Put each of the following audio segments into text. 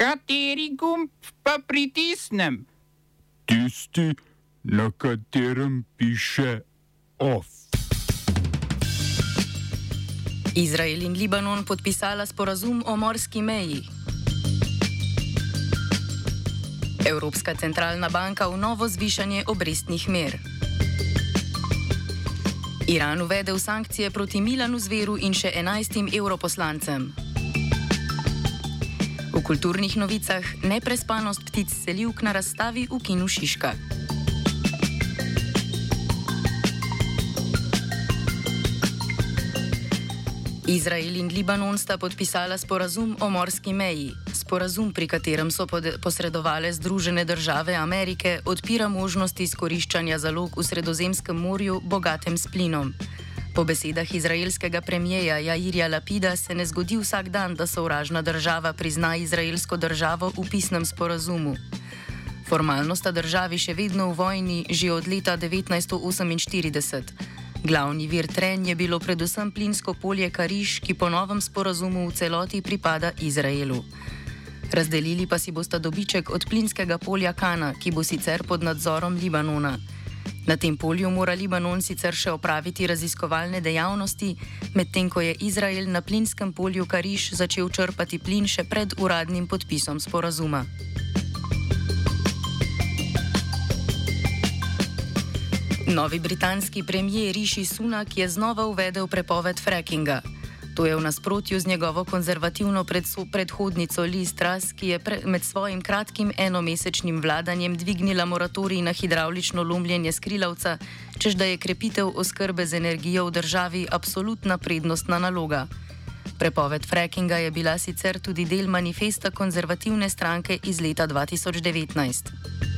Kateri gumb pa pritisnem? Tisti, na katerem piše OF. Izrael in Libanon podpisala sporazum o morski meji. Evropska centralna banka v novo zvišanje obrestnih mer. Iran uvedel sankcije proti Milanu Zveru in še enajstim europoslancem. V kulturnih novicah neprespanost ptic selivk na razstavi v Kinu Šiška. Izrael in Libanon sta podpisala sporazum o morski meji. Sporazum, pri katerem so posredovale Združene države Amerike, odpira možnosti izkoriščanja zalog v Sredozemskem morju, bogatem s plinom. Po besedah izraelskega premijeja Jairja Lapida se ne zgodi vsak dan, da sovražna država prizna izraelsko državo v pisnem sporazumu. Formalno sta državi še vedno v vojni že od leta 1948. Glavni vir tren je bilo predvsem plinsko polje Kariš, ki po novem sporazumu v celoti pripada Izraelu. Razdelili pa si bosta dobiček od plinskega polja Kana, ki bo sicer pod nadzorom Libanona. Na tem polju mora Libanon sicer še opraviti raziskovalne dejavnosti, medtem ko je Izrael na plinskem polju Kariš začel črpati plin še pred uradnim podpisom sporazuma. Novi britanski premijer Rishi Sunak je znova uvedel prepoved frackinga. To je v nasprotju z njegovo konzervativno predhodnico Liz Truss, ki je med svojim kratkim enomesečnim vladanjem dvignila moratorij na hidravlično lomljenje skrilavca, čež da je krepitev oskrbe z energijo v državi absolutna prednostna naloga. Prepoved frackinga je bila sicer tudi del manifesta konzervativne stranke iz leta 2019.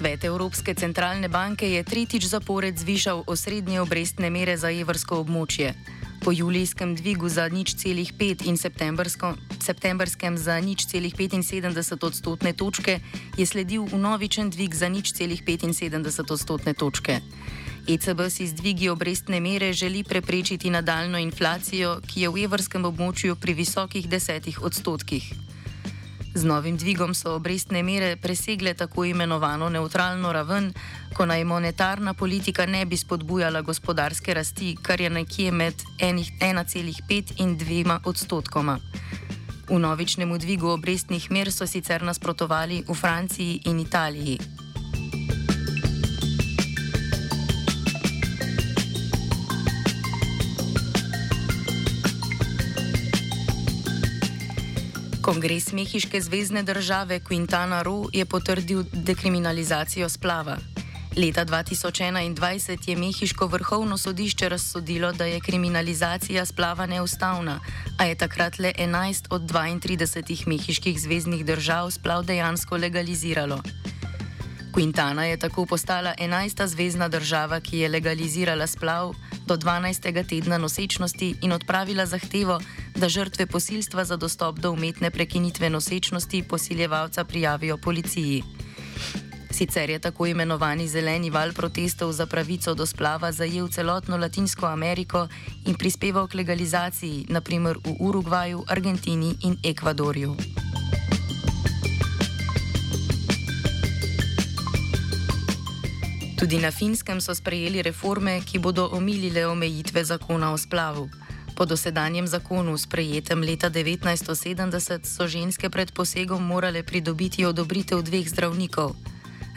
Svet Evropske centralne banke je tretjič zapored zvišal osrednje obrestne mere za evrsko območje. Po julijskem dvigu za nič celih pet in septembrskem za nič celih 75 odstotne točke je sledil unovičen dvig za nič celih 75 odstotne točke. ECB si z dvigi obrestne mere želi preprečiti nadaljno inflacijo, ki je v evrskem območju pri visokih desetih odstotkih. Z novim dvigom so obrestne mere presegle tako imenovano neutralno raven, ko naj monetarna politika ne bi spodbujala gospodarske rasti, kar je nekje med 1,5 in 2 odstotkoma. V novičnemu dvigu obrestnih mer so sicer nasprotovali v Franciji in Italiji. Kongres Mehiške zvezdne države Quintana Roo je potrdil dekriminalizacijo splava. Leta 2021 je Mehiško vrhovno sodišče razsodilo, da je kriminalizacija splava neustavna, a je takrat le 11 od 32 mehiških zvezdnih držav splav dejansko legaliziralo. Quintana je tako postala 11. zvezdna država, ki je legalizirala splav do 12. tedna nosečnosti in odpravila zahtevo, da žrtve posilstva za dostop do umetne prekinitve nosečnosti posiljevalca prijavijo policiji. Sicer je tako imenovani zeleni val protestov za pravico do splava zajel celotno Latinsko Ameriko in prispeval k legalizaciji, naprimer v Urugvaju, Argentini in Ekvadorju. Tudi na finskem so sprejeli reforme, ki bodo omilile omejitve zakona o splavu. Po dosedanjem zakonu, sprejetem leta 1970, so ženske pred posegom morale pridobiti odobritev dveh zdravnikov.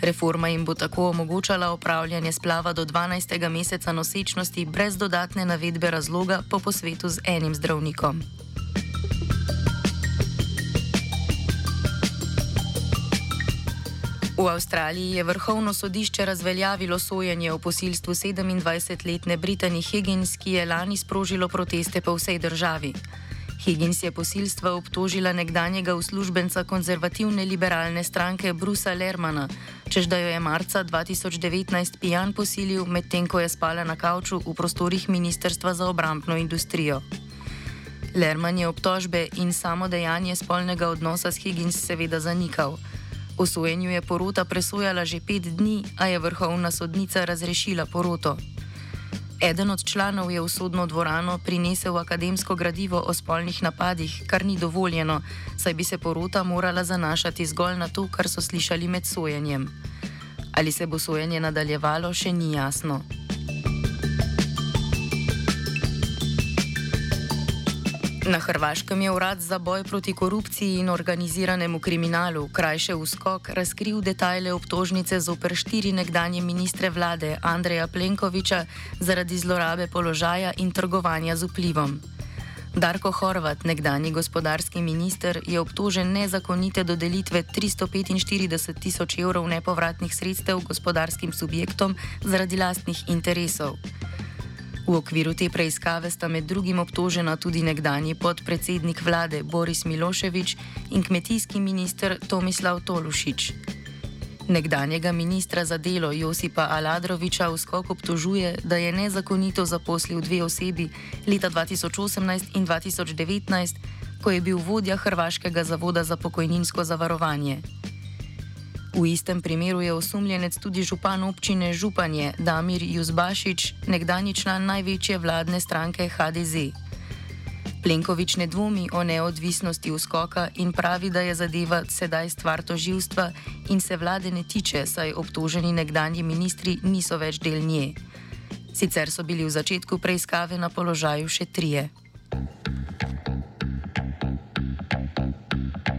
Reforma jim bo tako omogočala opravljanje splava do 12. meseca nosečnosti brez dodatne navedbe razloga po posvetu z enim zdravnikom. V Avstraliji je vrhovno sodišče razveljavilo sojenje o posilstvu 27-letne Britani Higgins, ki je lani sprožilo proteste po vsej državi. Higgins je posilstva obtožila nekdanjega uslužbenca konzervativne liberalne stranke Brusa Lermana, čež da jo je marca 2019 pijan posilil, medtem ko je spala na kavču v prostorih Ministrstva za obrambno industrijo. Lerman je obtožbe in samo dejanje spolnega odnosa s Higgins seveda zanikal. V sojenju je porota presojala že pet dni, a je vrhovna sodnica razrešila poroto. Eden od članov je v sodno dvorano prinesel akademsko gradivo o spolnih napadih, kar ni dovoljeno, saj bi se porota morala zanašati zgolj na to, kar so slišali med sojenjem. Ali se bo sojenje nadaljevalo, še ni jasno. Na Hrvaškem je urad za boj proti korupciji in organiziranemu kriminalu, krajše uskok, razkril detajle obtožnice zoper štiri nekdanje ministre vlade Andreja Plenkoviča zaradi zlorabe položaja in trgovanja z vplivom. Darko Horvat, nekdani gospodarski minister, je obtožen nezakonite dodelitve 345 tisoč evrov nepovratnih sredstev gospodarskim subjektom zaradi lastnih interesov. V okviru te preiskave sta med drugim obtožena tudi nekdani podpredsednik vlade Boris Miloševič in kmetijski minister Tomislav Tolušič. Nekdanjega ministra za delo Josipa Aladroviča v skok obtožuje, da je nezakonito zaposlil dve osebi leta 2018 in 2019, ko je bil vodja Hrvaškega zavoda za pokojninsko zavarovanje. V istem primeru je osumljenec tudi župan občine Županje Damir Juzbašič, nekdani član največje vladne stranke HDZ. Plenkovič ne dvomi o neodvisnosti uskoka in pravi, da je zadeva sedaj stvar toživstva in se vlade ne tiče, saj obtoženi nekdanji ministri niso več del nje. Sicer so bili v začetku preiskave na položaju še trije.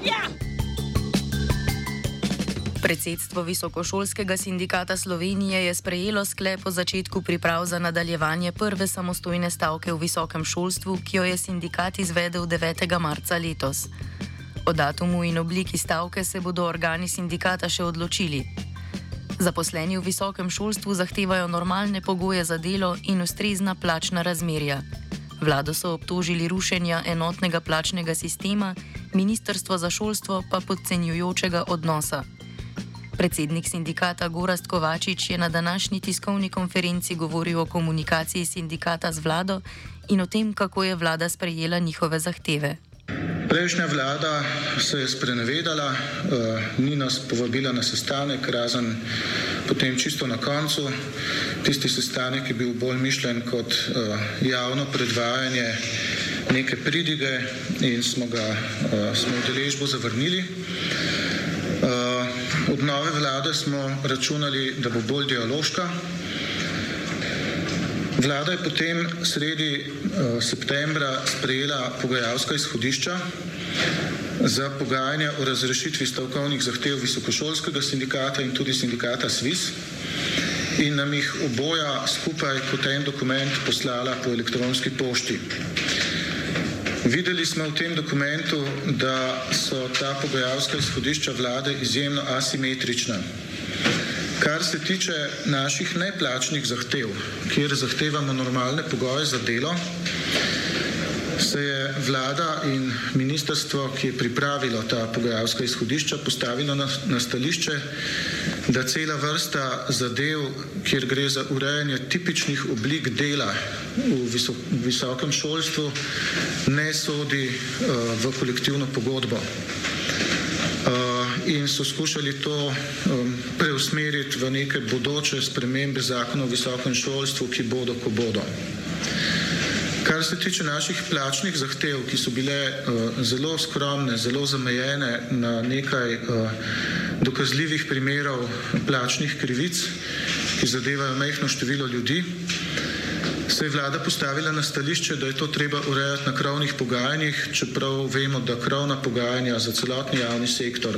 Slovenija. Predsedstvo Visokošolskega sindikata Slovenije je sprejelo sklep o začetku priprav za nadaljevanje prve samostojne stavke v visokem šolstvu, ki jo je sindikat izvedel 9. marca letos. O datumu in obliki stavke se bodo organi sindikata še odločili. Zaposleni v visokem šolstvu zahtevajo normalne pogoje za delo in ustrezna plačna razmerja. Vlado so obtožili rušenja enotnega plačnega sistema, ministrstvo za šolstvo pa podcenjujočega odnosa. Predsednik sindikata Gorast Kovačič je na današnji tiskovni konferenci govoril o komunikaciji sindikata z vlado in o tem, kako je vlada sprejela njihove zahteve. Prejšnja vlada se je sprenevedala, uh, ni nas povabila na sestanek, razen potem čisto na koncu. Tisti sestanek je bil bolj mišljen kot uh, javno predvajanje neke pridige in smo ga uh, smo udeležbo zavrnili. Uh, od nove vlade smo računali, da bo bolj dialoška. Vlada je potem sredi uh, septembra sprejela pogajalska izhodišča za pogajanja o razrešitvi stavkovnih zahtev visokošolskega sindikata in tudi sindikata SWIS in nam jih oboja skupaj kot en dokument poslala po elektronski pošti. Videli smo v tem dokumentu, da so ta pogajalska izhodišča vlade izjemno asimetrična. Kar se tiče naših neplačnih zahtev, kjer zahtevamo normalne pogoje za delo, se je vlada in ministrstvo, ki je pripravilo ta pogajalska izhodišča, postavilo na, na stališče, da cela vrsta zadev, kjer gre za urejanje tipičnih oblik dela v visok, visokem šolstvu, ne sodi uh, v kolektivno pogodbo. Uh, in so skušali to um, preusmeriti v neke bodoče spremembe zakona o visokem šolstvu, ki bodo, ko bodo. Kar se tiče naših plačnih zahtev, ki so bile uh, zelo skromne, zelo zamejene na nekaj uh, dokazljivih primerov plačnih krivic, ki zadevajo mehko število ljudi, se je vlada postavila na stališče, da je to treba urejati na krovnih pogajanjih, čeprav vemo, da krovna pogajanja za celotni javni sektor,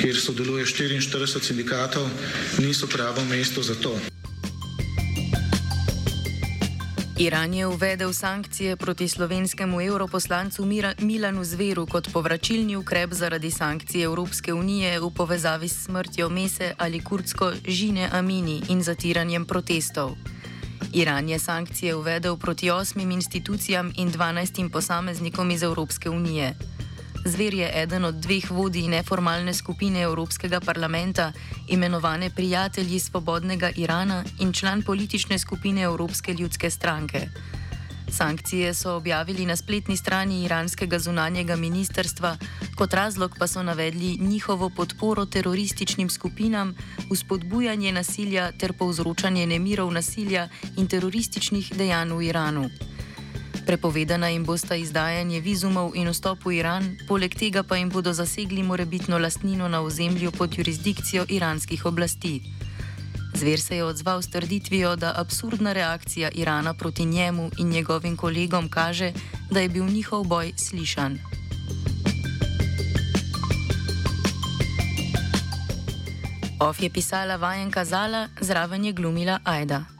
kjer sodeluje 44 sindikatov, niso pravo mesto za to. Iran je uvedel sankcije proti slovenskemu europoslancu Milanu Zveru kot povračilni ukrep zaradi sankcij Evropske unije v povezavi s smrtjo Mese ali kurdsko Žine Amini in zatiranjem protestov. Iran je sankcije uvedel proti osmim institucijam in dvanajstim posameznikom iz Evropske unije. Zver je eden od dveh vodij neformalne skupine Evropskega parlamenta, imenovane Prijatelji svobodnega Irana in član politične skupine Evropske ljudske stranke. Sankcije so objavili na spletni strani iranskega zunanjega ministerstva, kot razlog pa so navedli njihovo podporo terorističnim skupinam, uspodbujanje nasilja ter povzročanje nemirov nasilja in terorističnih dejanj v Iranu. Prepovedana jim bosta izdajanje vizumov in vstop v Iran, poleg tega pa jim bodo zasegli morebitno lastnino na ozemlju pod jurisdikcijo iranskih oblasti. Zver se je odzval s trditvijo, da absurdna reakcija Irana proti njemu in njegovim kolegom kaže, da je bil njihov boj slišan. Of je pisala vajenka Zala, zraven je glumila Aida.